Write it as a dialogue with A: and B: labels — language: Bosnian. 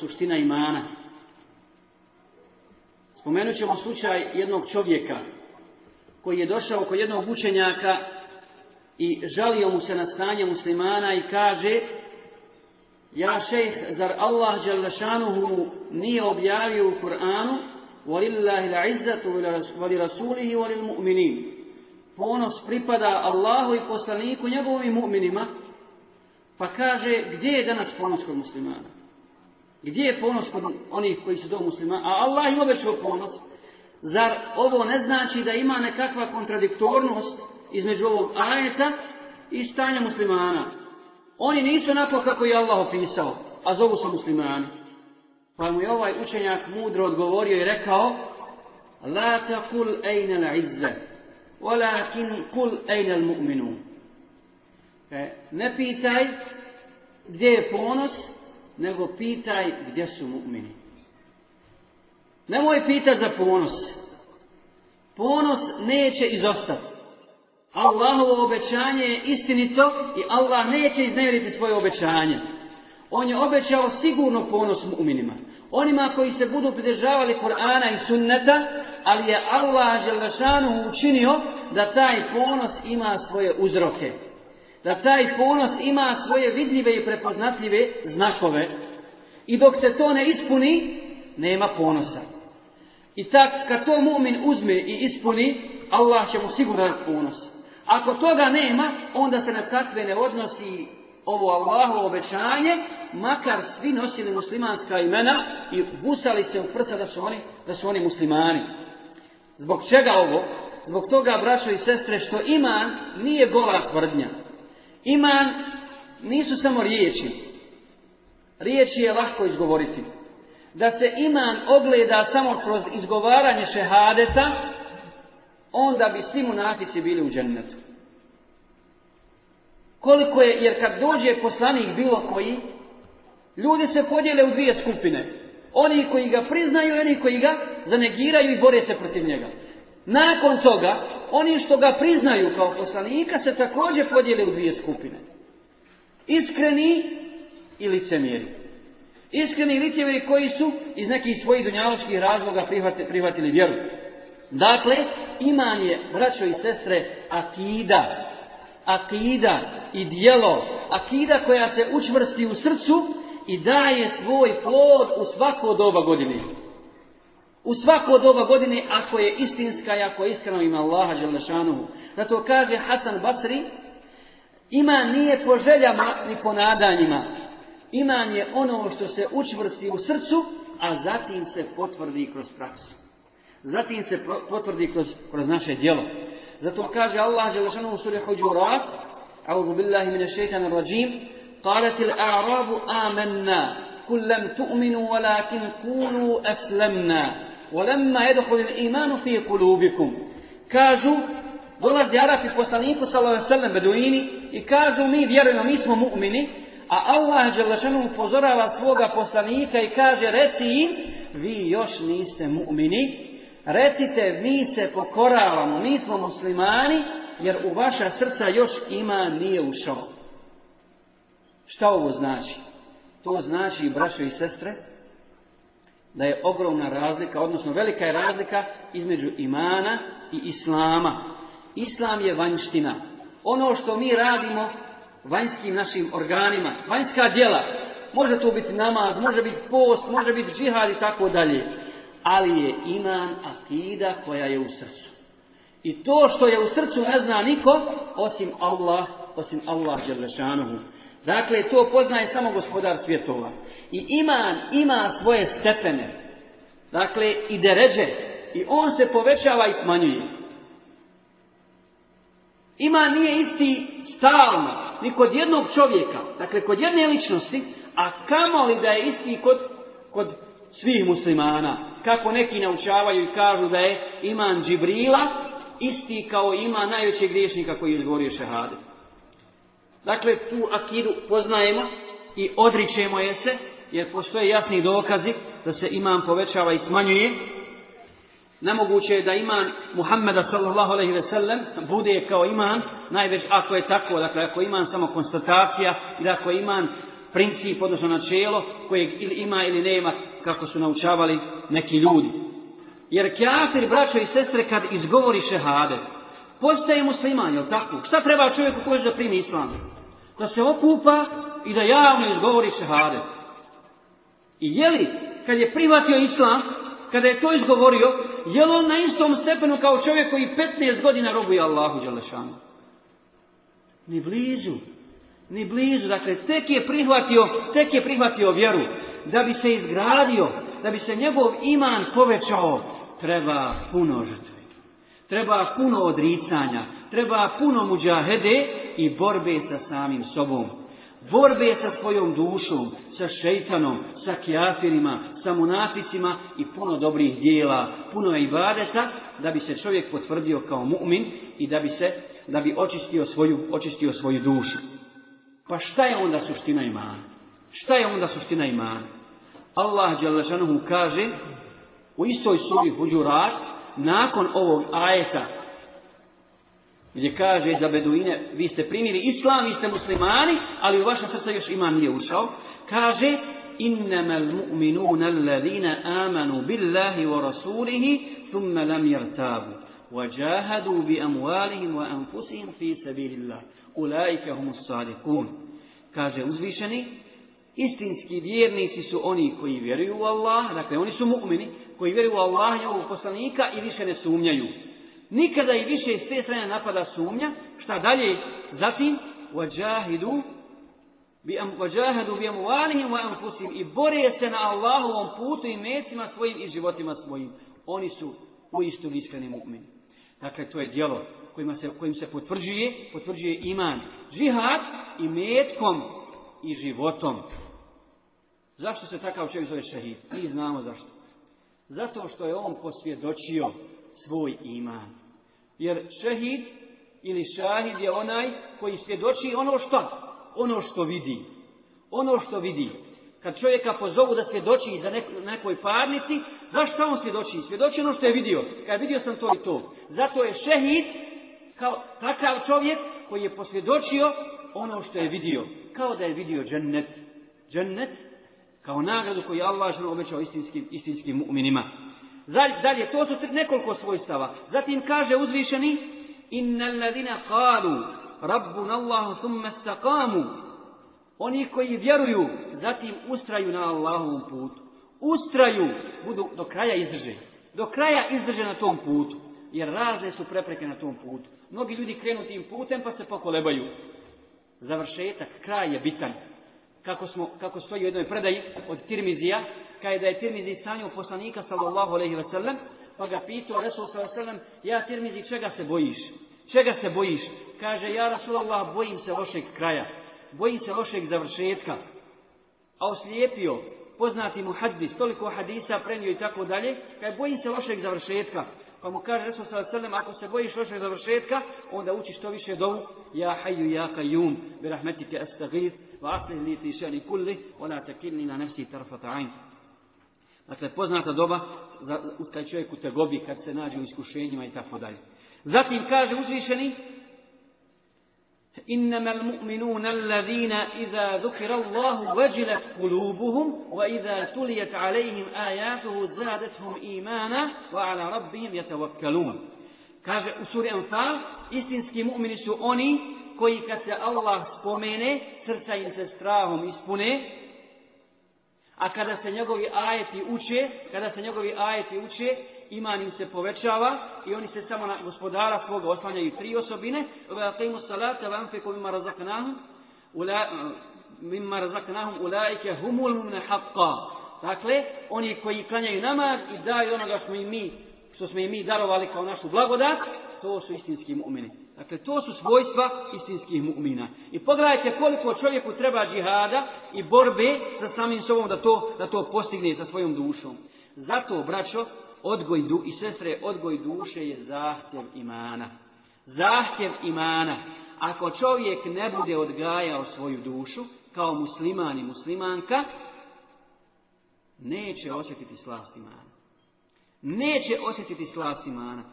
A: suština imana. Spomenut ćemo slučaj jednog čovjeka koji je došao kod jednog učenjaka i žalio mu se na stanje muslimana i kaže Ja šejh, zar Allah Đalešanuhu nije objavio u Kur'anu وَلِلَّهِ الْعِزَّةُ وَلِرَسُولِهِ وَلِلْمُؤْمِنِينَ Ponos pripada Allahu i poslaniku njegovim mu'minima. Pa kaže, gdje je danas ponos kod muslimana? Gdje je ponos kod onih koji se zovu muslimana? A Allah im obećao ponos. Zar ovo ne znači da ima nekakva kontradiktornost između ovog ajeta i stanja muslimana? Oni nisu onako kako je Allah opisao, a zovu se muslimani. Pa mu je ovaj učenjak mudro odgovorio i rekao La taqul ejna la izze, walakin kul ejna al mu'minu. E, ne pitaj gdje je ponos, nego pitaj gdje su mu'mini. Nemoj pita za ponos. Ponos neće izostati. Allahovo obećanje je istinito i Allah neće iznevjeriti svoje obećanje. On je obećao sigurno ponos mu'minima. Onima koji se budu pridržavali Kur'ana i sunneta, ali je Allah Želešanu učinio da taj ponos ima svoje uzroke. Da taj ponos ima svoje vidljive i prepoznatljive znakove. I dok se to ne ispuni, nema ponosa. I tak, kad to mu'min uzme i ispuni, Allah će mu sigurno ponos. Ako toga nema, onda se na takve ne odnosi ovo Allahovo obećanje, makar svi nosili muslimanska imena i busali se u prsa da su oni, da su oni muslimani. Zbog čega ovo? Zbog toga, braćo i sestre, što iman nije gola tvrdnja. Iman nisu samo riječi. Riječi je lahko izgovoriti. Da se iman ogleda samo kroz izgovaranje šehadeta, onda bi svi munafici bili u džennetu. Koliko je, jer kad dođe poslanik bilo koji, ljudi se podijele u dvije skupine. Oni koji ga priznaju i oni koji ga zanegiraju i bore se protiv njega. Nakon toga, oni što ga priznaju kao poslanika se također podijele u dvije skupine. Iskreni i licemjeri. Iskreni licemjeri koji su iz nekih svojih dunjaloških razloga prihvatili, prihvatili vjeru. Dakle, iman je, braćo i sestre, akida. Akida i dijelo. Akida koja se učvrsti u srcu i daje svoj plod u svako doba godine. U svako doba godine ako je istinska i ako je iskreno ima Allaha Đalešanuhu. Zato kaže Hasan Basri, iman nije po željama ni po nadanjima. Iman je ono što se učvrsti u srcu, a zatim se potvrdi kroz praksu zatim se potvrdi kroz, kroz naše djelo. Zato kaže Allah Đelešanu u suri Huđurat, A'udhu billahi mine šeitan rajim, قالت الأعراب آمنا قل لم تؤمنوا ولكن قولوا أسلمنا ولما يدخل الإيمان في قلوبكم kažu dolazi Arapi poslaniku sallallahu alejhi ve sellem beduini i kažu mi vjerujemo mi smo mu'mini a Allah dželle upozorava svoga poslanika i kaže reci im vi još niste mu'mini recite mi se pokoravamo, mi smo muslimani, jer u vaša srca još ima nije ušao. Šta ovo znači? To znači, braćo i sestre, da je ogromna razlika, odnosno velika je razlika između imana i islama. Islam je vanjština. Ono što mi radimo vanjskim našim organima, vanjska djela, može to biti namaz, može biti post, može biti džihad i tako dalje ali je iman akida koja je u srcu. I to što je u srcu ne zna niko, osim Allah, osim Allah Đerlešanuhu. Dakle, to poznaje samo gospodar svjetova. I iman ima svoje stepene. Dakle, i deređe. I on se povećava i smanjuje. Iman nije isti stalno, ni kod jednog čovjeka, dakle kod jedne ličnosti, a kamoli da je isti kod, kod svih muslimana. Kako neki naučavaju i kažu da je iman Džibrila isti kao ima najvećeg griješnika koji je izgovorio šehadet. Dakle, tu akidu poznajemo i odričemo je se, jer postoje jasni dokazi da se iman povećava i smanjuje. Nemoguće je da iman Muhammeda sallallahu alaihi ve sellem bude kao iman, najveć ako je tako, dakle ako iman samo konstatacija, ili ako iman princip, odnosno načelo kojeg ili ima ili nema, kako su naučavali neki ljudi. Jer kafir, braćo i sestre, kad izgovori šehade, postaje musliman, jel tako? Šta treba čovjeku koji da primi islam? Da se okupa i da javno izgovori šehade. I jeli, kad je prihvatio islam, kada je to izgovorio, je li on na istom stepenu kao čovjek koji 15 godina robuje Allahu Đalešanu? Ni blizu. Ni blizu. Dakle, tek je prihvatio, tek je prihvatio vjeru. Da bi se izgradio, da bi se njegov iman povećao, treba puno žrtve. Treba puno odricanja, treba puno muđahede i borbe sa samim sobom borbe sa svojom dušom, sa šeitanom, sa kjafirima, sa munaficima i puno dobrih dijela, puno ibadeta, da bi se čovjek potvrdio kao mu'min i da bi se, da bi očistio svoju, očistio svoju dušu. Pa šta je onda suština imana? Šta je onda suština imana? Allah Đalešanuhu kaže u istoj suri Huđurat, nakon ovog ajeta gdje kaže za Beduine, vi ste primili islam, vi ste muslimani, ali u vašem srcu još iman nije ušao. Kaže, innama al-mu'minuna alladhina amanu billahi wa rasulihi, thumma lam yartabu. وجاهدوا بأموالهم وأنفسهم في سبيل الله أولئك هم الصادقون kaže uzvišeni istinski vjernici su oni koji vjeruju u Allah dakle oni su mu'mini koji vjeruju u Allah i u poslanika i više ne sumnjaju nikada i više s te strane napada sumnja. Šta dalje? Zatim, وَجَاهِدُوا وَجَاهَدُوا بِيَمُوَالِهِمْ وَأَنْفُسِهِمْ I bore se na Allahovom putu i mecima svojim i životima svojim. Oni su u istu iskreni mu'mini. Dakle, to je dijelo kojima se, kojim se potvrđuje, potvrđuje iman. Džihad i metkom i životom. Zašto se takav čovjek zove šehid? Mi znamo zašto. Zato što je on posvjedočio svoj iman. Jer šehid ili šahid je onaj koji svjedoči ono što, ono što vidi. Ono što vidi. Kad čovjeka pozovu da svjedoči za nekoj parnici, zašto on svjedoči? Svjedoči ono što je vidio. Kad vidio sam to i to. Zato je šehid kao takav čovjek koji je posvjedočio ono što je vidio. Kao da je vidio džennet. Džennet kao nagradu koju je Allah obećao istinskim, istinskim mu'minima. Dalje, to su nekoliko svojstava. Zatim kaže uzvišeni, innal ladina qalu rabbuna Allahu thumma istaqamu. Oni koji vjeruju, zatim ustraju na Allahovom putu. Ustraju, budu do kraja izdrže. Do kraja izdrže na tom putu. Jer razne su prepreke na tom putu. Mnogi ljudi krenu tim putem pa se pokolebaju. Završetak, kraj je bitan. Kako, smo, kako stoji u jednoj predaji od Tirmizija, je da je Tirmizi sanjao poslanika sallallahu alejhi ve sellem, pa ga pitao Resul sallallahu alejhi ve sellem: "Ja Tirmizi, čega se bojiš? Čega se bojiš?" Kaže: "Ja Rasulullah, bojim se lošeg kraja, bojim se lošeg završetka." A oslijepio poznati mu hadis, toliko hadisa prenio i tako dalje, kaže: "Bojim se lošeg završetka." Pa mu kaže Resul sallallahu alejhi ve sellem: "Ako se bojiš lošeg završetka, onda uči što više dovu: Ja hayyu ja kayyum, bi rahmetike astaghith, wa aslih li fi sha'ni kulli, wa la takilni na nafsi tarfata 'ain." Dakle, poznata doba kad čovjek u tegobi, kad se nađe u iskušenjima i tako dalje. Zatim kaže uzvišeni إنما المؤمنون الذين إذا ذكر الله وجلت قلوبهم وإذا تليت عليهم آياته زادتهم إيمانا وعلى ربهم يتوكلون Kaže u suri Anfal, istinski mu'mini su oni koji kad se Allah spomene, srca im se strahom ispune A kada se njegovi ajeti uče, kada se njegovi ajeti uče, iman im se povećava i oni se samo na gospodara svoga oslanjaju tri osobine. Vaqimu salata wa anfiqu mimma razaqnahum mimma razaqnahum ulaika humul mu'minu. Dakle, oni koji klanjaju namaz i daju onoga što smo im mi, što smo im mi darovali kao našu blagodat, to su istinski mu'mini. Dakle, to su svojstva istinskih mu'mina. I pogledajte koliko čovjeku treba džihada i borbe sa samim sobom da to, da to postigne sa svojom dušom. Zato, braćo, odgoj du i sestre, odgoj duše je zahtjev imana. Zahtjev imana. Ako čovjek ne bude odgajao svoju dušu, kao musliman i muslimanka, neće osjetiti slast imana. Neće osjetiti slast imana.